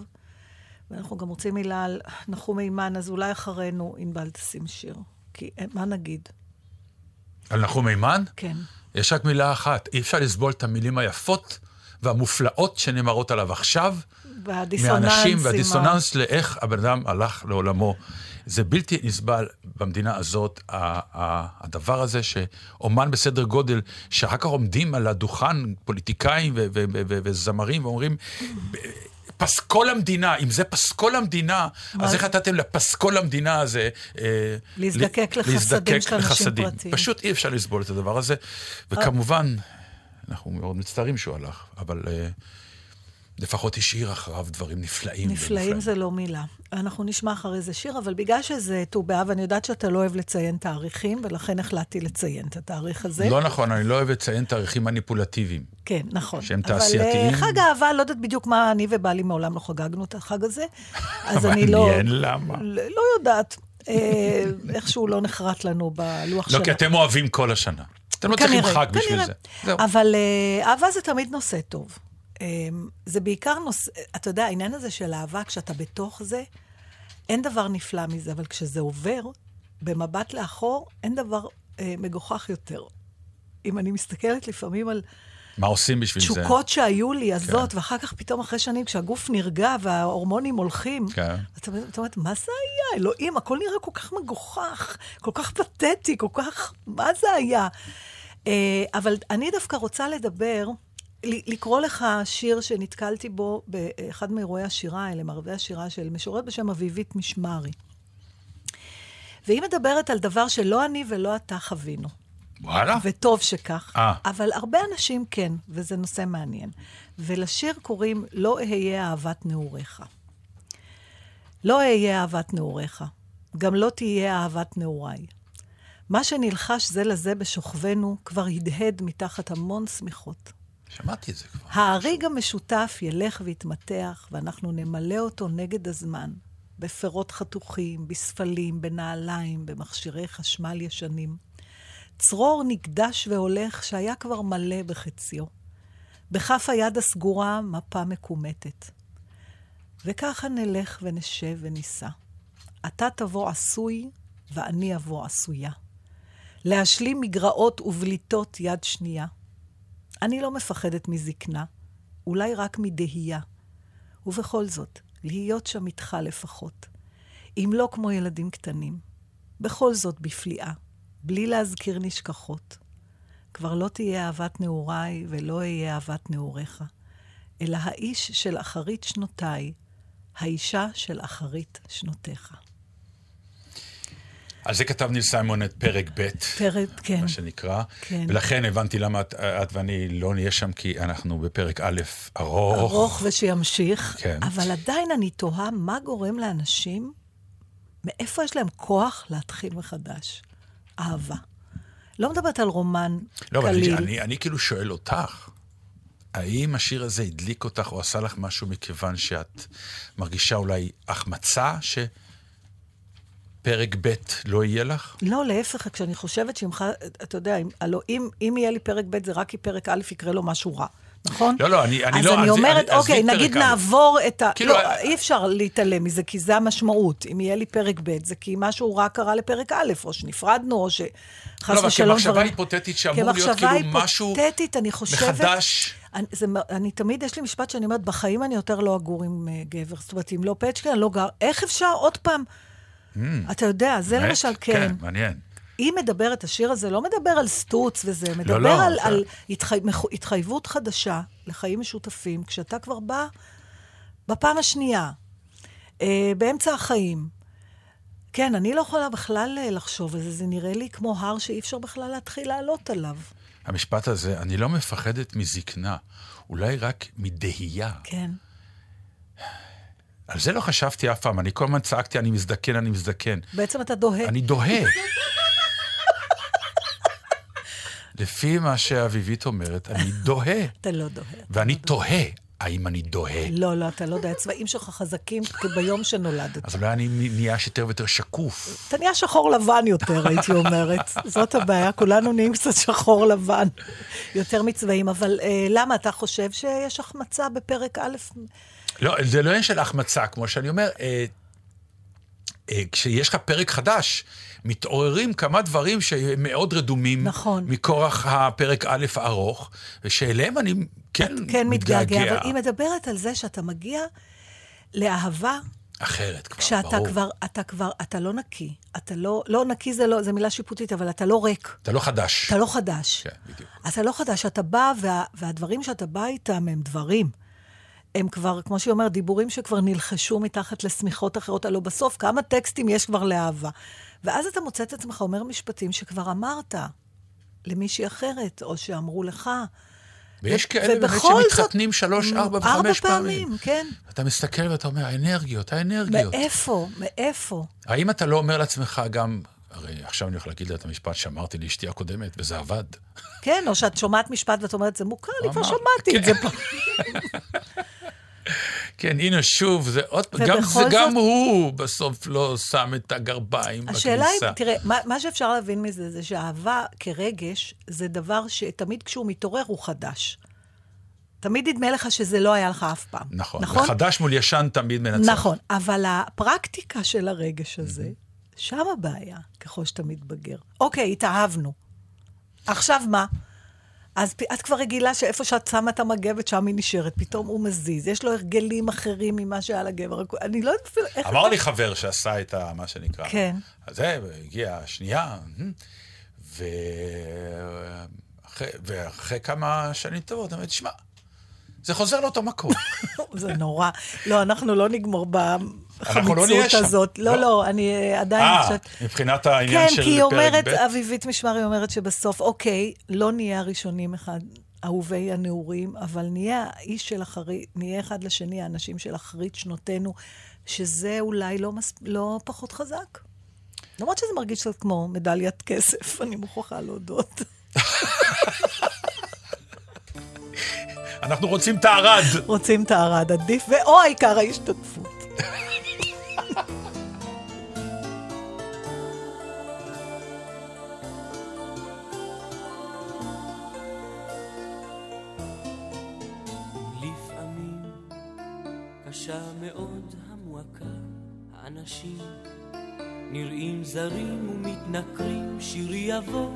ואנחנו גם רוצים מילה על נחום אימן, אז אולי אחרינו ענבל תשים שיר. כי אה, מה נגיד? על נחום מימן? כן. יש רק מילה אחת, אי אפשר לסבול את המילים היפות והמופלאות שנאמרות עליו עכשיו. והדיסוננס מהאנשים והדיסוננס לאיך הבן אדם הלך לעולמו. זה בלתי נסבל במדינה הזאת, הדבר הזה שאומן בסדר גודל, שאחר כך עומדים על הדוכן פוליטיקאים וזמרים ואומרים, פסקול המדינה, אם זה פסקול המדינה, אז? איך נתתם לפסקול המדינה הזה... אה, להזדקק לחסדים של אנשים. פרטיים. פשוט אי אפשר לסבול את הדבר הזה. וכמובן, אנחנו מאוד מצטערים שהוא הלך, אבל אה, לפחות השאיר אחריו דברים נפלאים. נפלאים ומופלאים. זה לא מילה. אנחנו נשמע אחרי זה שיר, אבל בגלל שזה ט"ו באב, אני יודעת שאתה לא אוהב לציין תאריכים, ולכן החלטתי לציין את התאריך הזה. לא נכון, אני לא אוהב לציין תאריכים מניפולטיביים. כן, נכון. שהם אבל, תעשייתיים. אה, חג האהבה, לא יודעת בדיוק מה, אני ובעלי מעולם לא חגגנו את החג הזה, [laughs] אז אני לא... מעניין למה. לא לא יודעת. אה, [laughs] איכשהו לא נחרט לנו בלוח לא, כי אתם אוהבים כל השנה. אתם לא צריכים חג בשביל. זה. אבל אה, אהבה זה תמיד נושא טוב. אה, זה בעיקר נושא, אתה יודע, העניין הזה של אהבה, כשאתה בתוך זה, אין דבר נפלא מזה, אבל כשזה עובר, במבט לאחור, אין דבר אה, מגוחך יותר. אם אני מסתכלת לפעמים על מה עושים בשביל זה? תשוקות שהיו לי, עזות, ואחר כך פתאום אחרי שנים, כשהגוף נרגע וההורמונים הולכים, כן. אתה אתה אומרת, מה זה היה? אלוהים, הכל נראה כל כך מגוחך, כל כך פתטי, כל כך... מה זה היה? אה, אבל אני דווקא רוצה לדבר, לקרוא לך שיר שנתקלתי בו באחד מאירועי השירה האלה, מערבי השירה של משוררת בשם אביבית משמרי. והיא מדברת על דבר שלא אני ולא אתה חווינו. וואלה? וטוב שכך. אה. אבל הרבה אנשים כן, וזה נושא מעניין. ולשיר קוראים "לא אהיה אהבת נעוריך". לא אהיה אהבת נעוריך, גם לא תהיה אהבת נעוריי. מה שנלחש זה לזה בשוכבנו כבר הדהד מתחת המון שמיכות. שמעתי את זה כבר. ההריג המשותף ילך ויתמתח, ואנחנו נמלא אותו נגד הזמן, בפירות חתוכים, בספלים, בנעליים, במכשירי חשמל ישנים. צרור נקדש והולך שהיה כבר מלא בחציו. בכף היד הסגורה מפה מקומטת. וככה נלך ונשב ונישא. אתה תבוא עשוי, ואני אבוא עשויה. להשלים מגרעות ובליטות יד שנייה. אני לא מפחדת מזקנה, אולי רק מדהייה. ובכל זאת, להיות שם איתך לפחות. אם לא כמו ילדים קטנים. בכל זאת בפליאה, בלי להזכיר נשכחות. כבר לא תהיה אהבת נעוריי ולא אהיה אהבת נעוריך, אלא האיש של אחרית שנותיי, האישה של אחרית שנותיך. על זה כתב ניל סיימון את פרק ב', פרק, כן. מה שנקרא. כן. ולכן הבנתי למה את, את ואני לא נהיה שם, כי אנחנו בפרק א' ארוך. ארוך ושימשיך, כן. אבל עדיין אני תוהה מה גורם לאנשים, מאיפה יש להם כוח להתחיל מחדש? אהבה. לא מדברת על רומן לא, אבל אני, קליל. אני, אני כאילו שואל אותך, האם השיר הזה הדליק אותך או עשה לך משהו מכיוון שאת מרגישה אולי החמצה שפרק ב' לא יהיה לך? לא, להפך, כשאני חושבת ח- אתה יודע, אם, הלוא, אם, אם יהיה לי פרק ב', זה רק כי פרק א' יקרה לו משהו רע, נכון? לא, לא, אני- אני אז לא- אז אני אומרת, עזבי אוקיי, פרק נגיד. נעבור את ה... כאילו, לא, אה, אי אפשר להתעלם מזה, כי זה המשמעות. אם יהיה לי פרק ב', זה כי משהו רע קרה לפרק א', או שנפרדנו, או שחס לא, אבל ושלום כמחשבה דברים- היפותטית שאמור להיות כמחשבה כאילו משהו היפותטית, אני חושבת... מחדש. אני, זה, אני תמיד, יש לי משפט שאני אומרת, בחיים אני יותר לא אגור עם uh, גבר. זאת אומרת, אם לא פצ'קה, אני לא גר. איך אפשר עוד פעם? אתה יודע, זה? למשל כן. כן, מעניין. היא מדברת, השיר הזה לא מדבר על סטוץ וזה, מדבר לא, על, זה- על התחי, התחייבות חדשה לחיים משותפים, כשאתה כבר בא בפעם השנייה, אה, באמצע החיים. כן, אני לא יכולה בכלל אה, לחשוב על זה, זה נראה לי כמו הר שאי אפשר בכלל להתחיל לעלות עליו. המשפט הזה, אני לא מפחדת מזקנה, אולי רק מדהייה. כן. על זה לא חשבתי אף פעם, אני כל הזמן צעקתי, אני מזדקן, אני מזדקן. בעצם אתה דוהה. אני דוהה. לפי מה שאביבית אומרת, אני דוהה. אתה לא דוהה. ואני תוהה, האם אני דוהה? לא, לא, אתה לא יודע, הצבעים שלך חזקים כביום שנולדת. אז אולי אני נהיה יותר ויותר שקוף. אתה נהיה שחור לבן יותר, הייתי אומרת. זאת הבעיה, כולנו נהיים קצת שחור לבן, יותר מצבעים. אבל אה, למה, אתה חושב שיש החמצה בפרק א'? לא, זה לא עניין של החמצה, כמו שאני אומר, אה, אה, כשיש לך פרק חדש, מתעוררים כמה דברים שהם מאוד רדומים. נכון. מכורח הפרק א' הארוך, ושאליהם אני כן, כן מתגעגע, אבל היא מדברת על זה שאתה מגיע לאהבה אחרת כבר, כשאתה ברור. כבר, אתה כבר, אתה לא נקי. אתה לא, לא נקי זה לא, זה מילה שיפוטית, אבל אתה לא ריק. אתה לא חדש. אתה לא חדש. כן, בדיוק. אתה לא חדש, אתה בא, וה, והדברים שאתה בא איתם הם דברים. הם כבר, כמו שהיא אומרת, דיבורים שכבר נלחשו מתחת לשמיכות אחרות. הלוא בסוף, כמה טקסטים יש כבר לאהבה. ואז אתה מוצא את עצמך אומר משפטים שכבר אמרת למישהי אחרת, או שאמרו לך. ויש ו- כאלה באמת שמתחתנים שלוש, ארבע וחמש פעמים. פעמים, כן. אתה מסתכל ואתה אומר, האנרגיות, האנרגיות. מאיפה? מאיפה? האם אתה לא אומר לעצמך גם, הרי עכשיו אני הולך להגיד לה את המשפט שאמרתי לאשתי הקודמת, וזה עבד. כן, או שאת שומעת משפט ואת אומרת, זה מוכר לי, כבר שמעתי את זה כן. [laughs] כן, הנה שוב, זה עוד פעם, גם, זה, גם זאת- הוא בסוף לא שם את הגרביים השאלה בכניסה. היא, תראה, מה, מה שאפשר להבין מזה, זה שאהבה כרגש, זה דבר שתמיד כשהוא מתעורר הוא חדש. תמיד נדמה לך שזה לא היה לך אף פעם. נכון, נכון? וחדש מול ישן תמיד מנצח. נכון, אבל הפרקטיקה של הרגש הזה, שם הבעיה, ככל שאתה מתבגר. אוקיי, התאהבנו. עכשיו מה? אז את כבר רגילה שאיפה שאת שמה את המגבת, שם היא נשארת. פתאום הוא מזיז, יש לו הרגלים אחרים ממה שהיה לגבר. אני לא יודעת אפילו איך... אמר אתה- לי חבר שעשה את ה... מה שנקרא. כן. אז זה, הגיעה השנייה, ו... אחרי, ואחרי כמה שנים טובות, אמרתי, תשמע, זה חוזר לאותו מקום. [laughs] זה נורא. לא, אנחנו לא נגמור לא נהיה שם. הזאת. לא, לא. לא, אני אה, עדיין אה, חושבת... מבחינת העניין כן, של כי היא פרק אומרת, ב'? אביבית משמרי אומרת שבסוף, אוקיי, לא נהיה הראשונים אחד, אהובי הנעורים, אבל נהיה האיש של אחרית, נהיה אחד לשני האנשים של אחרית שנותינו, שזה אולי לא, מס, לא פחות חזק. למרות שזה מרגיש קצת כמו מדליית כסף, [laughs] אני מוכרחה להודות. אנחנו רוצים את הערד. רוצים את הארד עדיף, ואו העיקר ההשתתפות. האנשים נראים זרים ומתנכרים, שירי יבוא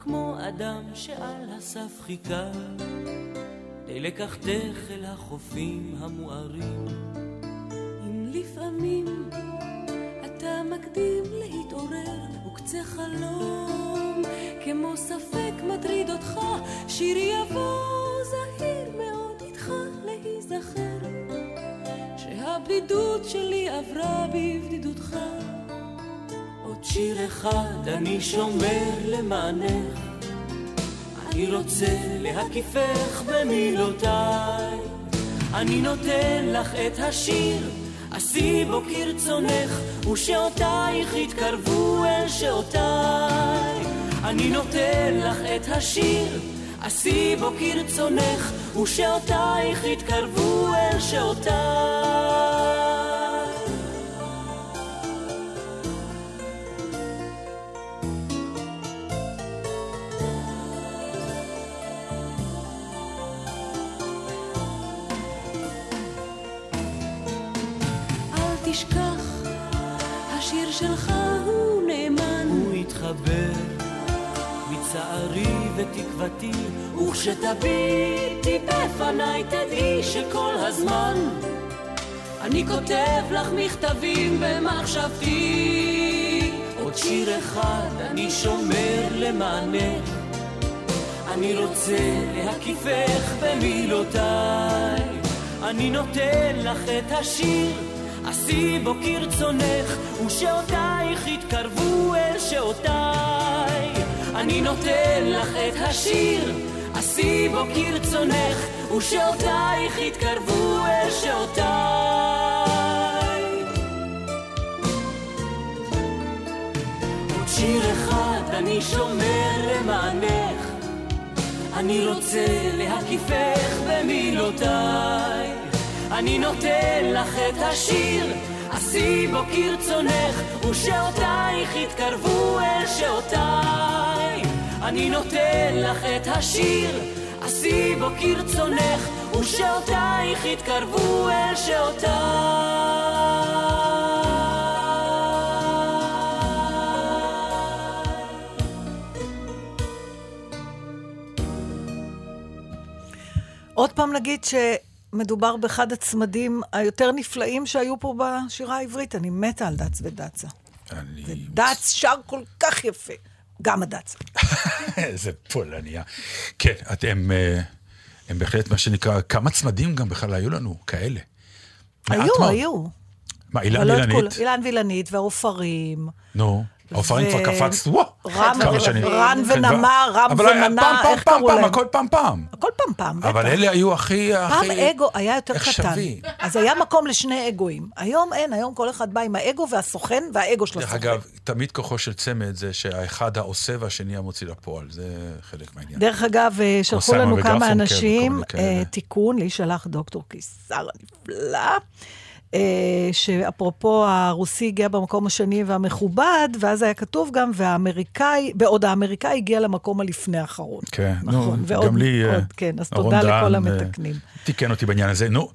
כמו אדם שעל הסף חיכה, די לקחתך אל החופים המוארים. אם לפעמים אתה מקדים להתעורר וקצה חלום כמו ספק מטריד אותך שירי יבוא זהיר מאוד איתך להיזכר שהבדידות שלי עברה בבדידותך. עוד שיר אחד אני שומר למענך. אני רוצה להקיפך במילותיי. אני נותן לך את השיר עשי בו כרצונך ושעותייך יתקרבו אל שעותיי אני נותן לך את השיר, עשי בו כרצונך, ושעותייך יתקרבו אל שעותיי. מצערי ותקוותי, וכשתביטי בפניי תדעי שכל הזמן אני כותב לך מכתבים במחשבתי. עוד שיר אחד אני שומר למענך, אני רוצה להקיפך במילותיי. אני נותן לך את השיר, עשי בו כרצונך, ושעותייך יתקרבו אל שעותיי. אני נותן לך את השיר, עשי בו כרצונך, ושעותייך יתקרבו אל שעותיי. עוד שיר אחד אני שומר למענך, אני רוצה להקיפך במילותיי. אני נותן לך את השיר, עשי בו כרצונך, ושעותייך יתקרבו אל שעותיי. אני נותן לך את השיר, עשי בו כרצונך, ושעותייך יתקרבו אל שעותיי. עוד פעם נגיד שמדובר באחד הצמדים היותר נפלאים שהיו פה בשירה העברית. אני מתה על דץ ודצה. אני... זה דץ שר כל כך יפה. גם הדץ. [laughs] איזה פולניה. כן, אתם... אה, הם בהחלט, מה שנקרא, כמה צמדים גם בכלל היו לנו, כאלה. היו. היו. מה, אילן לא וילנית? אילן וילנית והעופרים. נו, העופרים כבר קפצת, וואו, כמה שנים. רן כן, ונמה, ו- רם ומנה, איך קראו להם? הכל פעם פעם. הכל פעם פעם, בטח. אבל אלה היו הכי... פעם אגו היה יותר קטן. אז היה מקום לשני אגואים. היום אין, היום כל אחד בא עם האגו והסוכן והאגו של דרך הסוכן. אגב, תמיד כוחו של צמד זה שהאחד העושה והשני המוציא לפועל, זה חלק מהעניין. דרך אגב, אה, שלחו לנו כמה אנשים. אה, תיקון, לי שלח דוקטור קיסר הנפלא, שאפרופו הרוסי הגיע במקום השני והמכובד, ואז היה כתוב גם, והאמריקאי, בעוד האמריקאי הגיע למקום הלפני האחרון. כן, נכון, נו, ועוד- גם לי... אה, עוד, כן, אז תודה לכל דהן, המתקנים. אה, תיקן אותי בעניין הזה. נו,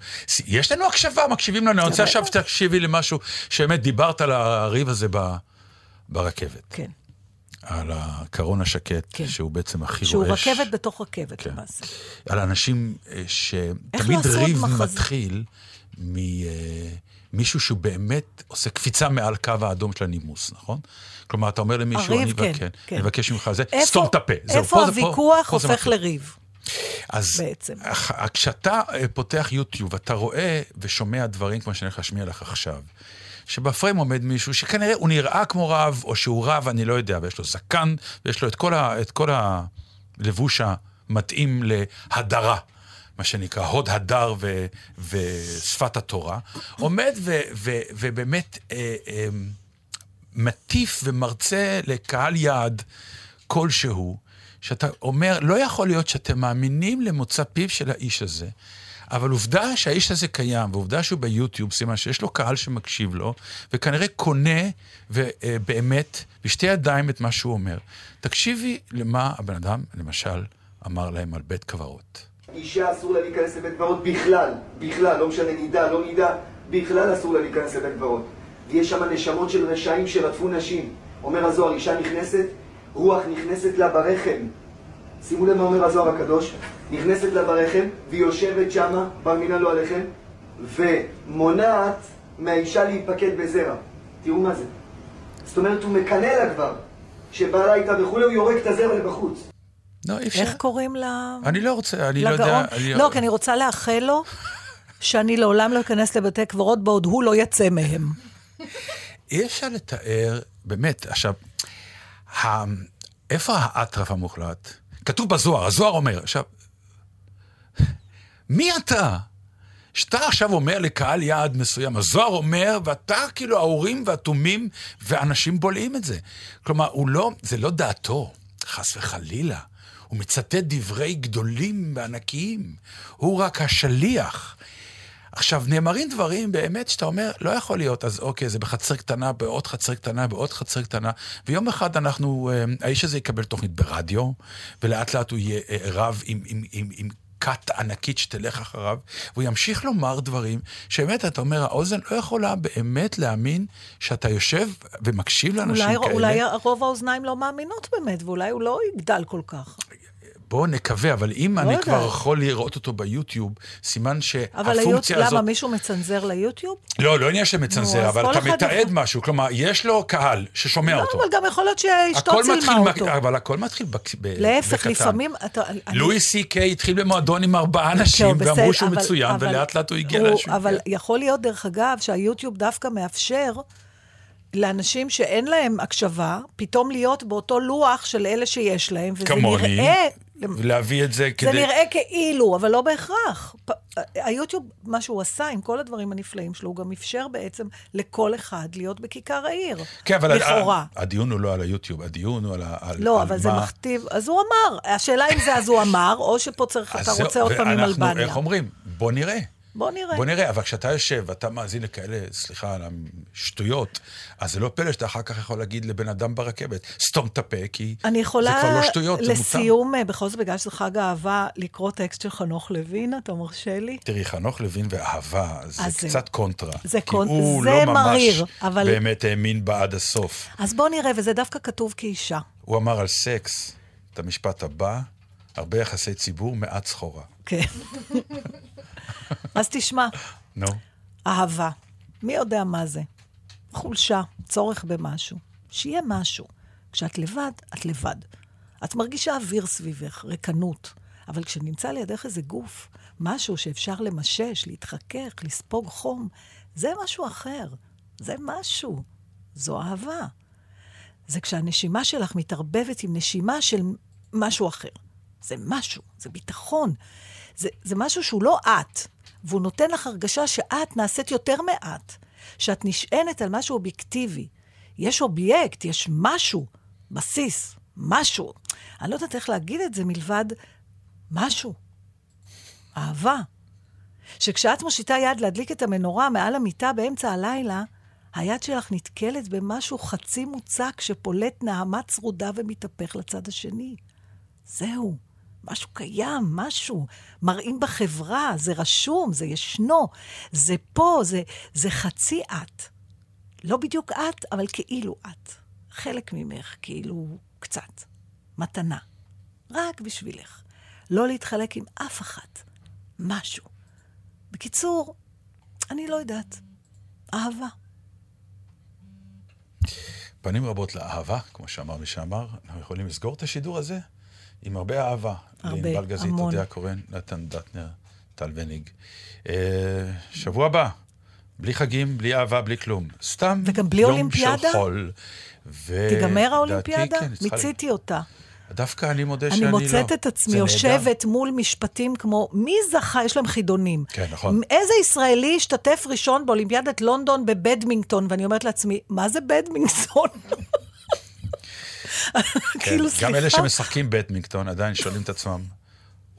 יש לנו הקשבה, מקשיבים לנו. אני רוצה עכשיו שתקשיבי למשהו שבאמת דיברת על הריב הזה ב- ברכבת. כן, על הקרון השקט, כן. שהוא בעצם הכי שהוא רועש. רכבת בתוך רכבת כן. למעשה. על אנשים אה, שתמיד לעשות ריב מחזה? מתחיל ממישהו שהוא באמת עושה קפיצה מעל קו האדום של הנימוס, נכון? כלומר, אתה אומר למישהו, הריב, אני כן, כן. אני מבקש ממך זה, איפה- סתום את הפה. זהו, איפה פה פה- הוויכוח פה זה הופך. לריב? אז בעצם. כשאתה אה, פותח יוטיוב, אתה רואה ושומע דברים כמו שאני הולך להשמיע לך עכשיו, שבפריים עומד מישהו שכנראה הוא נראה כמו רב, או שהוא רב, אני לא יודע, ויש לו זקן, ויש לו את כל, ה, את כל הלבוש המתאים להדרה. מה שנקרא, הוד הדר ו, ושפת התורה, עומד ו, ו, ובאמת אה, אה, מטיף ומרצה לקהל יעד כלשהו, שאתה אומר, לא יכול להיות שאתם מאמינים למוצא פיו של האיש הזה, אבל עובדה שהאיש הזה קיים, ועובדה שהוא ביוטיוב, סימן שיש לו קהל שמקשיב לו, וכנראה קונה באמת בשתי ידיים את מה שהוא אומר. תקשיבי למה הבן אדם, למשל, אמר להם על בית קברות. אישה אסור לה להיכנס לבית קברות בכלל, בכלל, לא משנה נידה, לא נידה, בכלל אסור לה להיכנס לבית קברות. ויש שם נשמות של רשעים שרדפו נשים. אומר הזוהר, אישה נכנסת, רוח נכנסת לה ברחם. שימו לב מה אומר הזוהר הקדוש, נכנסת לה ברחם, והיא יושבת שמה, בר מינא לא עליכם, ומונעת מהאישה להיפקד בזרע. תראו מה זה. זאת אומרת, הוא מקנא לה כבר. שבעלה איתה וכולי, הוא יורק את הזרע לבחוץ. לא, אי אפשר. איך קוראים לה? אני לא רוצה, אני לא לגאון? יודע... אני- לא, כי אני רוצה לאחל לו [laughs] שאני לעולם לא אכנס לבתי קברות בעוד הוא לא יצא מהם. אי אפשר לתאר, באמת, עכשיו, ה... איפה האטרף המוחלט? כתוב בזוהר, הזוהר אומר, עכשיו, מי אתה? שאתה עכשיו אומר לקהל יעד מסוים, הזוהר אומר, ואתה כאילו האורים והתומים, ואנשים בולעים את זה. כלומר, הוא לא, זה לא דעתו. חס וחלילה. הוא מצטט דברי גדולים וענקיים. הוא רק השליח. עכשיו, נאמרים דברים באמת שאתה אומר, לא יכול להיות, אז אוקיי, זה בחצר קטנה, בעוד חצר קטנה, בעוד חצר קטנה, ויום אחד אנחנו, אה, האיש הזה יקבל תוכנית ברדיו, ולאט לאט הוא יהיה אה, רב עם, עם, עם, עם כת ענקית שתלך אחריו, והוא ימשיך לומר דברים שבאמת, אתה אומר, האוזן לא יכולה באמת להאמין שאתה יושב ומקשיב לאנשים אולי, כאלה. אולי רוב האוזניים לא מאמינות באמת, ואולי הוא לא יגדל כל כך. בואו נקווה, אבל אם אני יודעת. כבר יכול לראות אותו ביוטיוב, סימן אבל. שהפונקציה הזאת... למה, מישהו מצנזר ליוטיוב? לא, לא עניין של מצנזר, נו, אבל אתה מתעד משהו, כלומר, יש לו קהל ששומע לא, אותו. אבל גם יכול להיות שאשתו צילמה אותו. אבל הכל מתחיל בק- ב- להפך, בקטן. לפעמים... אתה, אני- לואי סי קיי התחיל במועדון עם ארבעה אנשים, ואמרו שהוא אבל- מצוין, אבל ולאט לאט הוא הגיע לאנשים. אבל יכול להיות, דרך אגב, שהיוטיוב דווקא מאפשר לאנשים שאין להם הקשבה, פתאום להיות באותו לוח של אלה שיש להם, וזה כמוני, נראה... ולהביא את זה זה כדי... נראה כאילו, אבל לא בהכרח. היוטיוב, מה שהוא עשה עם כל הדברים הנפלאים שלו, הוא גם אפשר בעצם לכל אחד להיות בכיכר העיר. כן, אבל לכאורה. הדיון הוא לא על היוטיוב, הדיון הוא על ה... על- לא, על אבל זה מה- מכתיב, אז הוא אמר. השאלה אם זה אז הוא אמר, או שפה צריך, אתה רוצה עוד פעם עם אלבניה. איך אומרים? בוא נראה. בוא נראה. בוא נראה, אבל כשאתה יושב ואתה מאזין לכאלה, סליחה על השטויות, אז זה לא פלא שאתה אחר כך יכול להגיד לבן אדם ברכבת, סתום את הפה, כי אני יכולה, זה כבר לא שטויות, זה מותר. לסיום, אה, בכל זאת, בגלל שזה חג האהבה, לקרוא טקסט של חנוך לוין, אתה מרשה לי? תראי, חנוך לוין ואהבה, זה אז זה- קצת קונטרה. זה כי קונ- הוא זה לא ממש מריר, אבל- באמת האמין בה עד הסוף. אז בוא נראה, וזה דווקא כתוב כאישה. הוא אמר על סקס את המשפט הבא, הרבה יחסי ציבור, מעט סחורה. כן. [laughs] [laughs] אז תשמע, נו, אהבה, מי יודע מה זה? חולשה, צורך במשהו. שיהיה משהו. כשאת לבד, את לבד. את מרגישה אוויר סביבך, ריקנות. אבל כשנמצא לידך איזה גוף, משהו שאפשר למשש, להתחכך, לספוג חום, זה משהו אחר. זה משהו. זו אהבה. זה כשהנשימה שלך מתערבבת עם נשימה של משהו אחר. זה משהו, זה ביטחון. זה, זה משהו שהוא לא את, והוא נותן לך הרגשה שאת נעשית יותר מעט, שאת נשענת על משהו אובייקטיבי. יש אובייקט, יש משהו, בסיס, משהו. אני לא יודעת איך להגיד את זה מלבד משהו. אהבה. שכשאת מושיטה יד להדליק את המנורה מעל המיטה באמצע הלילה, היד שלך נתקלת במשהו חצי מוצק שפולט נעמה צרודה ומתהפך לצד השני. זהו, משהו קיים, משהו. מראים בחברה, זה רשום, זה ישנו, זה פה, זה, זה חצי את. לא בדיוק את, אבל כאילו את. חלק ממך, כאילו קצת. מתנה. רק בשבילך. לא להתחלק עם אף אחת. משהו. בקיצור, אני לא יודעת. אהבה. פנים רבות לאהבה, כמו שאמר מי שאמר, אנחנו יכולים לסגור את השידור הזה עם הרבה אהבה. הרבה, לענבל גזית, המון. אודיה קורן, נתן דטנר, טל וניג. אה, שבוע הבא, בלי חגים, בלי אהבה, בלי כלום. סתם וגם בלי יום אולימפיאדה? של חול. ו- תיגמר האולימפיאדה? כן, מיציתי אותה. דווקא אני מודה שאני אני לא. מוצאת את עצמי. יושבת מול משפטים כמו, מי זכה? יש להם חידונים. כן, נכון. איזה ישראלי השתתף ראשון באולימפיאדת לונדון בבדמינגטון? ואני אומרת לעצמי, מה זה בדמינגטון? [laughs] [laughs] כן, כאילו, סליחה. גם אלה שמשחקים בדמינגטון עדיין שואלים את עצמם,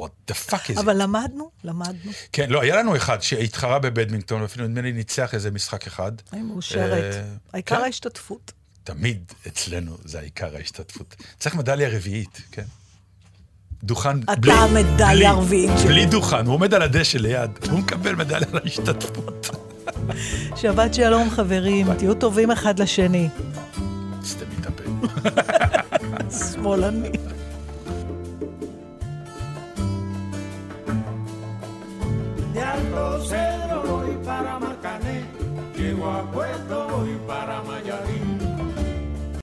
what the fuck is it? אבל למדנו, למדנו. כן, לא, היה לנו אחד שהתחרה בבדמינגטון, ואפילו נדמה לי ניצח איזה משחק אחד. אני מאושרת. אה, העיקר כן. ההשתתפות. תמיד אצלנו זה העיקר ההשתתפות. צריך מדליה רביעית, כן. דוכן אתה בלי... המדליה בלי- הרביעית שלי. בלי דוכן, הוא עומד על הדשא ליד, הוא מקבל מדליה על ההשתתפות. שבת שלום, חברים. תהיו טובים אחד לשני. סתמי את Smolan. De Alto Cedro voy para Marcané, llego a Puerto voy para Mayarí.